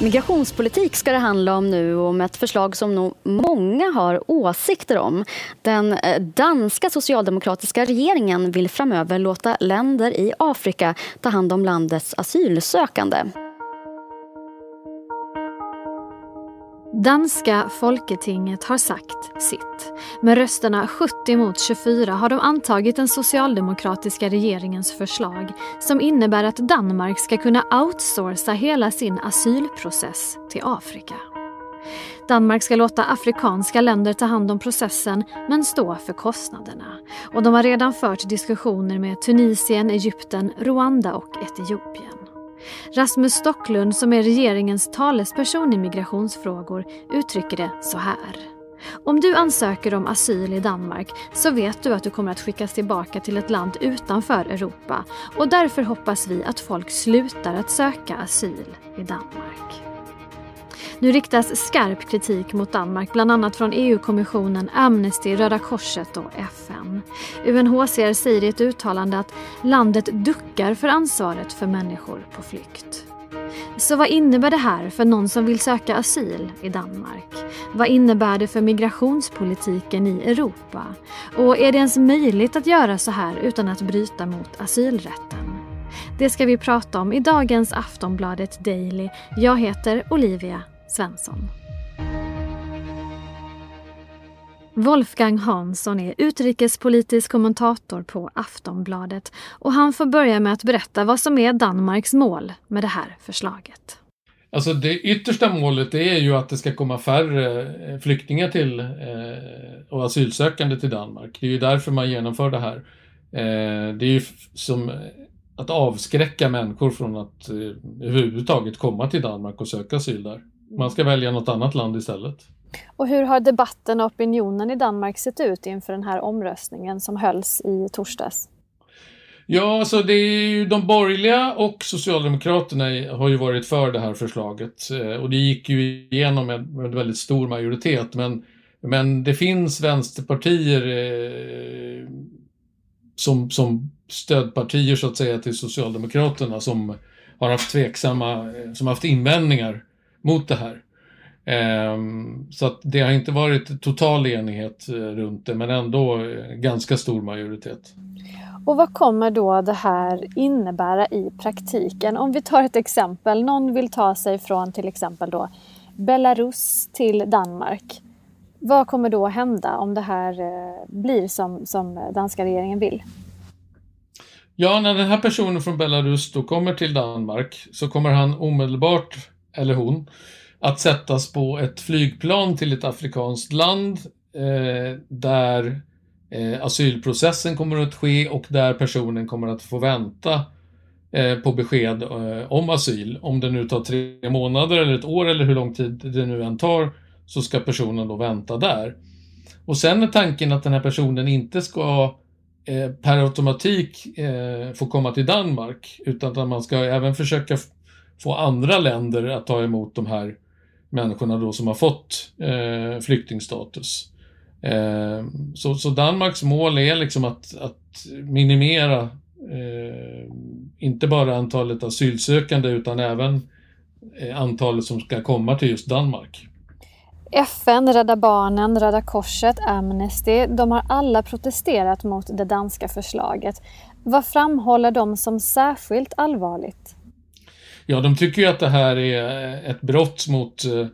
Migrationspolitik ska det handla om nu om ett förslag som nog många har åsikter om. Den eh, danska socialdemokratiska regeringen vill framöver låta länder i Afrika ta hand om landets asylsökande. Danska folketinget har sagt sitt. Med rösterna 70 mot 24 har de antagit den socialdemokratiska regeringens förslag som innebär att Danmark ska kunna outsourca hela sin asylprocess till Afrika. Danmark ska låta afrikanska länder ta hand om processen men stå för kostnaderna. Och de har redan fört diskussioner med Tunisien, Egypten, Rwanda och Etiopien. Rasmus Stocklund som är regeringens talesperson i migrationsfrågor uttrycker det så här. Om du ansöker om asyl i Danmark så vet du att du kommer att skickas tillbaka till ett land utanför Europa och därför hoppas vi att folk slutar att söka asyl i Danmark. Nu riktas skarp kritik mot Danmark, bland annat från EU-kommissionen, Amnesty, Röda Korset och FN. UNHCR säger i ett uttalande att landet duckar för ansvaret för människor på flykt. Så vad innebär det här för någon som vill söka asyl i Danmark? Vad innebär det för migrationspolitiken i Europa? Och är det ens möjligt att göra så här utan att bryta mot asylrätten? Det ska vi prata om i dagens Aftonbladet Daily. Jag heter Olivia Svensson. Wolfgang Hansson är utrikespolitisk kommentator på Aftonbladet och han får börja med att berätta vad som är Danmarks mål med det här förslaget. Alltså det yttersta målet är ju att det ska komma färre eh, flyktingar till eh, och asylsökande till Danmark. Det är ju därför man genomför det här. Eh, det är ju som eh, att avskräcka människor från att eh, överhuvudtaget komma till Danmark och söka asyl där. Man ska välja något annat land istället. Och hur har debatten och opinionen i Danmark sett ut inför den här omröstningen som hölls i torsdags? Ja, alltså det är ju de borgerliga och Socialdemokraterna har ju varit för det här förslaget eh, och det gick ju igenom med, med väldigt stor majoritet. Men, men det finns vänsterpartier eh, som, som stödpartier så att säga till Socialdemokraterna som har haft tveksamma, eh, som haft invändningar mot det här. Ehm, så att det har inte varit total enighet eh, runt det, men ändå eh, ganska stor majoritet. Och vad kommer då det här innebära i praktiken? Om vi tar ett exempel, någon vill ta sig från till exempel då Belarus till Danmark. Vad kommer då hända om det här eh, blir som, som danska regeringen vill? Ja, när den här personen från Belarus då kommer till Danmark så kommer han omedelbart eller hon, att sättas på ett flygplan till ett afrikanskt land eh, där eh, asylprocessen kommer att ske och där personen kommer att få vänta eh, på besked eh, om asyl. Om det nu tar tre månader eller ett år eller hur lång tid det nu än tar så ska personen då vänta där. Och sen är tanken att den här personen inte ska eh, per automatik eh, få komma till Danmark utan att man ska även försöka få andra länder att ta emot de här människorna då som har fått eh, flyktingstatus. Eh, så, så, Danmarks mål är liksom att, att minimera eh, inte bara antalet asylsökande utan även eh, antalet som ska komma till just Danmark. FN, Rädda Barnen, Röda Korset, Amnesty, de har alla protesterat mot det danska förslaget. Vad framhåller de som särskilt allvarligt? Ja, de tycker ju att det här är ett brott mot eh,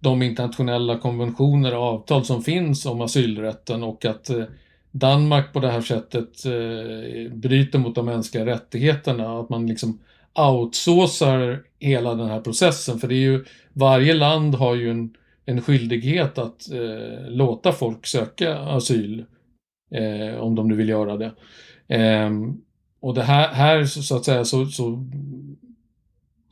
de internationella konventioner och avtal som finns om asylrätten och att eh, Danmark på det här sättet eh, bryter mot de mänskliga rättigheterna. Att man liksom outsourcar hela den här processen. För det är ju, varje land har ju en, en skyldighet att eh, låta folk söka asyl. Eh, om de nu vill göra det. Eh, och det här, här så att säga så, så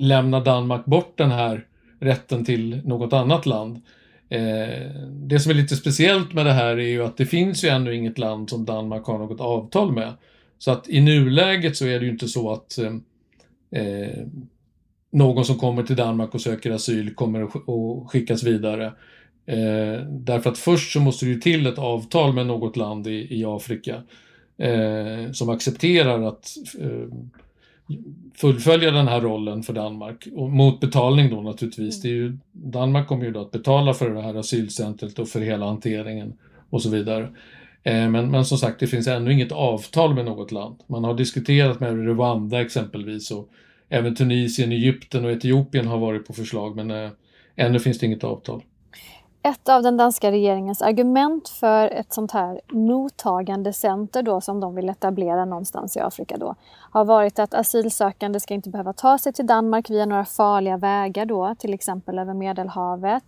lämnar Danmark bort den här rätten till något annat land. Eh, det som är lite speciellt med det här är ju att det finns ju ännu inget land som Danmark har något avtal med. Så att i nuläget så är det ju inte så att eh, eh någon som kommer till Danmark och söker asyl kommer att skickas vidare. Eh, därför att först så måste det ju till ett avtal med något land i, i Afrika eh, som accepterar att eh, fullfölja den här rollen för Danmark. Och mot betalning då naturligtvis. Det är ju, Danmark kommer ju då att betala för det här asylcentret och för hela hanteringen och så vidare. Eh, men, men som sagt, det finns ännu inget avtal med något land. Man har diskuterat med Rwanda exempelvis och även Tunisien, Egypten och Etiopien har varit på förslag men eh, ännu finns det inget avtal. Ett av den danska regeringens argument för ett sånt här mottagandecenter då som de vill etablera någonstans i Afrika då har varit att asylsökande ska inte behöva ta sig till Danmark via några farliga vägar då, till exempel över Medelhavet.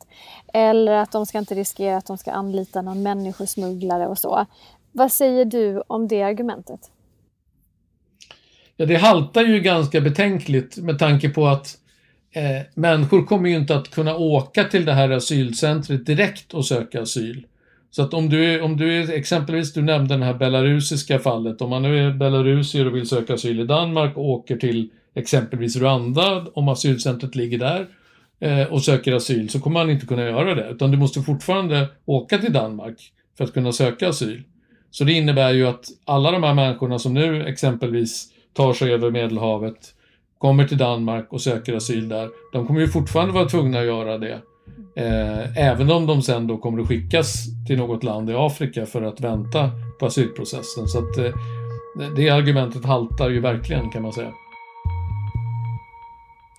Eller att de ska inte riskera att de ska anlita någon människosmugglare och så. Vad säger du om det argumentet? Ja, det haltar ju ganska betänkligt med tanke på att eh, människor kommer ju inte att kunna åka till det här asylcentret direkt och söka asyl. Så att om du, om du är, exempelvis, du nämnde det här belarusiska fallet, om man nu är belarusier och vill söka asyl i Danmark och åker till exempelvis Rwanda, om asylcentret ligger där, eh, och söker asyl, så kommer man inte kunna göra det, utan du måste fortfarande åka till Danmark för att kunna söka asyl. Så det innebär ju att alla de här människorna som nu exempelvis tar sig över Medelhavet kommer till Danmark och söker asyl där, de kommer ju fortfarande vara tvungna att göra det. Eh, även om de sen då kommer att skickas till något land i Afrika för att vänta på asylprocessen. Så att eh, det argumentet haltar ju verkligen kan man säga.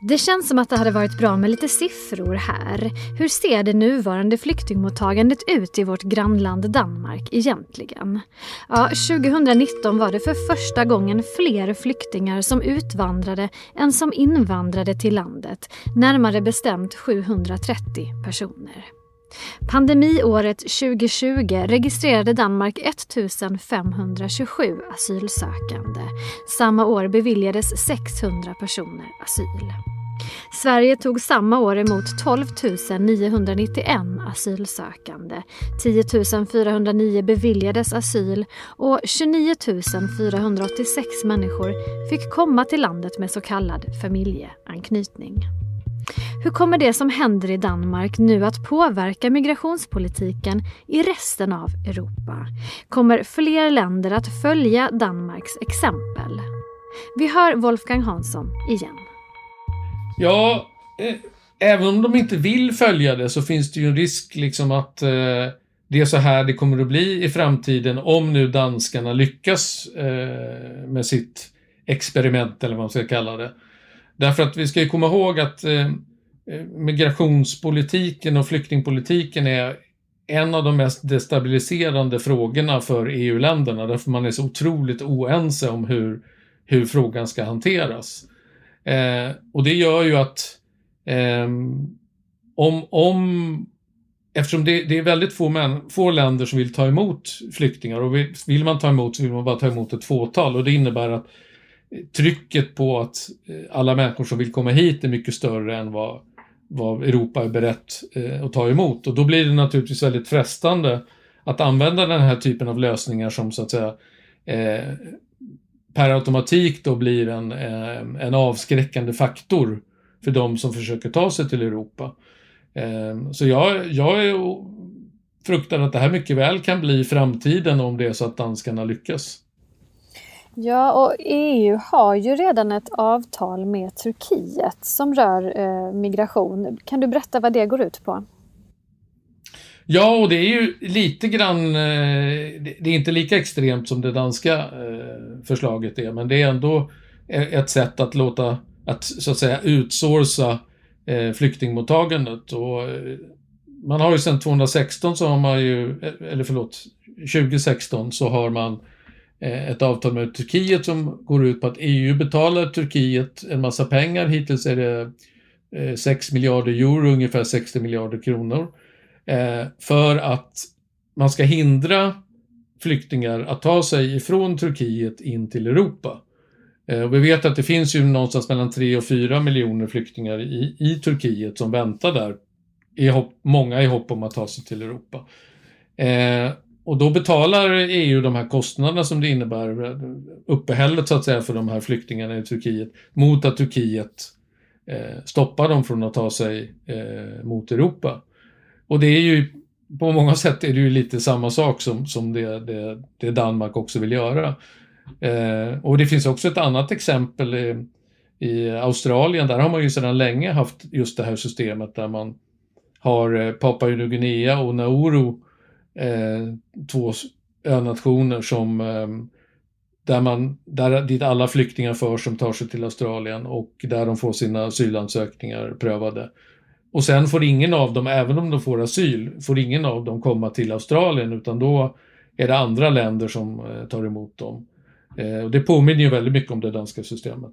Det känns som att det hade varit bra med lite siffror här. Hur ser det nuvarande flyktingmottagandet ut i vårt grannland Danmark egentligen? Ja, 2019 var det för första gången fler flyktingar som utvandrade än som invandrade till landet, närmare bestämt 730 personer. Pandemiåret 2020 registrerade Danmark 1527 asylsökande. Samma år beviljades 600 personer asyl. Sverige tog samma år emot 12 991 asylsökande. 10 409 beviljades asyl och 29 486 människor fick komma till landet med så kallad familjeanknytning. Hur kommer det som händer i Danmark nu att påverka migrationspolitiken i resten av Europa? Kommer fler länder att följa Danmarks exempel? Vi hör Wolfgang Hansson igen. Ja, eh, även om de inte vill följa det så finns det ju en risk liksom att eh, det är så här det kommer att bli i framtiden om nu danskarna lyckas eh, med sitt experiment eller vad man ska kalla det. Därför att vi ska ju komma ihåg att eh, eh migrationspolitiken och flyktingpolitiken är en av de mest destabiliserande frågorna för EU-länderna därför man är så otroligt oense om hur, hur frågan ska hanteras. Eh, och det gör ju att eh, om, om Eftersom det, det, är väldigt få, män, få länder som vill ta emot flyktingar och vill, vill man ta emot så vill man bara ta emot ett fåtal och det innebär att trycket på att eh, alla människor som vill komma hit är mycket större än vad, vad Europa är berett eh, att ta emot. Och då blir det naturligtvis väldigt frestande att använda den här typen av lösningar som så att säga eh, per automatik då blir en, eh, en avskräckande faktor för de som försöker ta sig till Europa. Eh, så jag, jag är fruktar att det här mycket väl kan bli framtiden om det är så att danskarna lyckas. Ja, och EU har ju redan ett avtal med Turkiet som rör eh, migration. Kan du berätta vad det går ut på? Ja, och det är ju lite grann, eh, det är inte lika extremt som det danska eh, förslaget är, men det är ändå e, ett sätt att låta, att så att säga utsourca eh, flyktingmottagandet. Och man har ju sedan 2016 så har man ju, e, eller förlåt, 2016 så har man ett avtal med Turkiet som går ut på att EU betalar Turkiet en massa pengar. Hittills är det 6 miljarder euro, ungefär 60 miljarder kronor eh, för att man ska hindra flyktingar att ta sig ifrån Turkiet in till Europa. Eh, och vi vet att det finns ju någonstans mellan 3 och 4 miljoner flyktingar i, i Turkiet som väntar där, i hopp, många i hopp om att ta sig till Europa. Eh, och då betalar EU de här kostnaderna som det innebär, eh, uppehället så att säga för de här flyktingarna i Turkiet, mot att Turkiet eh, stoppar dem från att ta sig eh, mot Europa. Och det är ju på många sätt är det ju lite samma sak som, som det, det, det Danmark också vill göra. Eh, och det finns också ett annat exempel i, i, Australien. Där har man ju sedan länge haft just det här systemet där man har eh, Papua Nya Guinea och Nauru, eh, två önationer som eh, där man, där, dit alla flyktingar förs som tar sig till Australien och där de får sina asylansökningar prövade. Och sen får ingen av dem, även om de får asyl, får ingen av dem komma till Australien utan då är det andra länder som eh, tar emot dem. Eh, och det påminner ju väldigt mycket om det danska systemet.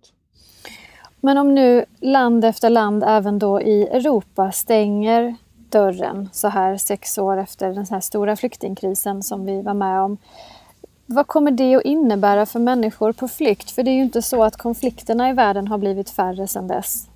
Men om nu land efter land, även då i Europa, stänger dörren så här sex år efter den här stora flyktingkrisen som vi var med om. Vad kommer det att innebära för människor på flykt? För det är ju inte så att konflikterna i världen har blivit färre sedan dess.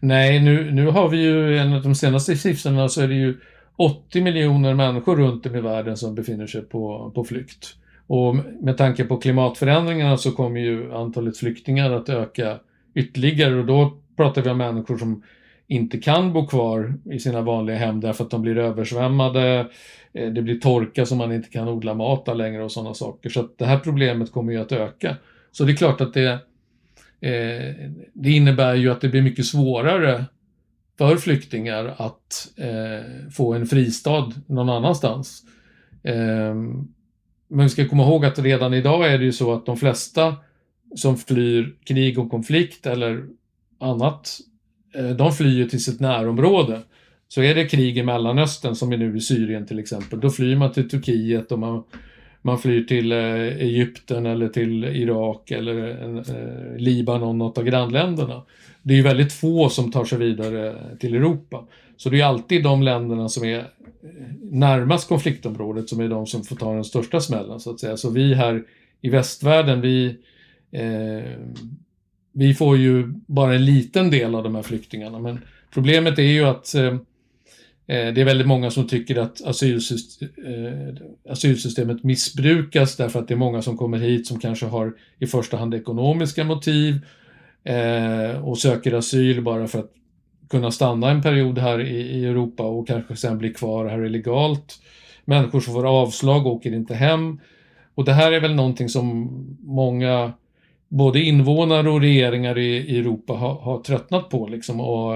Nej, nu, nu har vi ju enligt de senaste siffrorna så är det ju 80 miljoner människor runt om i världen som befinner sig på, på flykt. Och med tanke på klimatförändringarna så kommer ju antalet flyktingar att öka ytterligare och då pratar vi om människor som inte kan bo kvar i sina vanliga hem därför att de blir översvämmade, eh, det blir torka så man inte kan odla mat där längre och sådana saker. Så att det här problemet kommer ju att öka. Så det är klart att det, eh, det innebär ju att det blir mycket svårare för flyktingar att eh, få en fristad någon annanstans. Eh, men vi ska komma ihåg att redan idag är det ju så att de flesta som flyr krig och konflikt eller annat, eh, de flyr till sitt närområde. Så är det krig i Mellanöstern, som är nu i Syrien till exempel, då flyr man till Turkiet och man, man flyr till eh, Egypten eller till Irak eller eh, Libanon, något av grannländerna. Det är ju väldigt få som tar sig vidare till Europa. Så det är alltid de länderna som är eh, närmast konfliktområdet som är de som får ta den största smällen så att säga. Så vi här i västvärlden, vi, eh, vi får ju bara en liten del av de här flyktingarna. Men problemet är ju att eh, eh Eh, det är väldigt många som tycker att eh, asylsystemet missbrukas därför att det är många som kommer hit som kanske har i första hand ekonomiska motiv eh, och söker asyl bara för att kunna stanna en period här i, Europa och kanske sen bli kvar här illegalt. Människor som får avslag åker inte hem. Och det här är väl någonting som många, både invånare och regeringar i, i Europa har, har, tröttnat på. Liksom, och,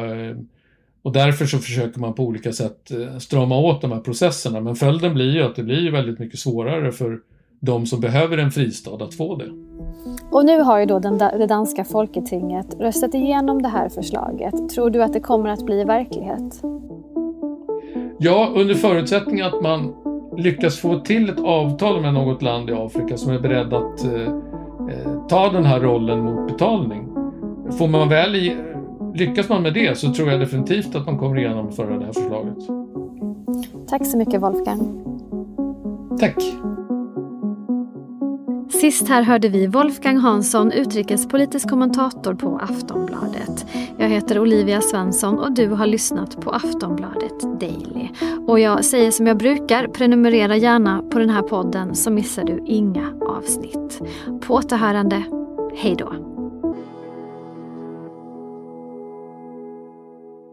och därför så försöker man på olika sätt eh, strama åt de här processerna. Men följden blir ju att det blir väldigt mycket svårare för de som behöver en fristad att få det. Och nu har ju då den, det danska folketinget röstat igenom det här förslaget. Tror du att det kommer att bli verklighet? Ja, under förutsättning att man lyckas få till ett avtal med något land i Afrika som är beredd att eh, eh, ta den här rollen mot betalning. Får man väl i, lyckas man med det så tror jag definitivt att man kommer genomföra det här förslaget. Tack så mycket Wolfgang. Tack. Sist här hörde vi Wolfgang Hansson, utrikespolitisk kommentator på Aftonbladet. Jag heter Olivia Svensson och du har lyssnat på Aftonbladet Daily. Och jag säger som jag brukar, prenumerera gärna på den här podden så missar du inga avsnitt. På återhörande, hej då!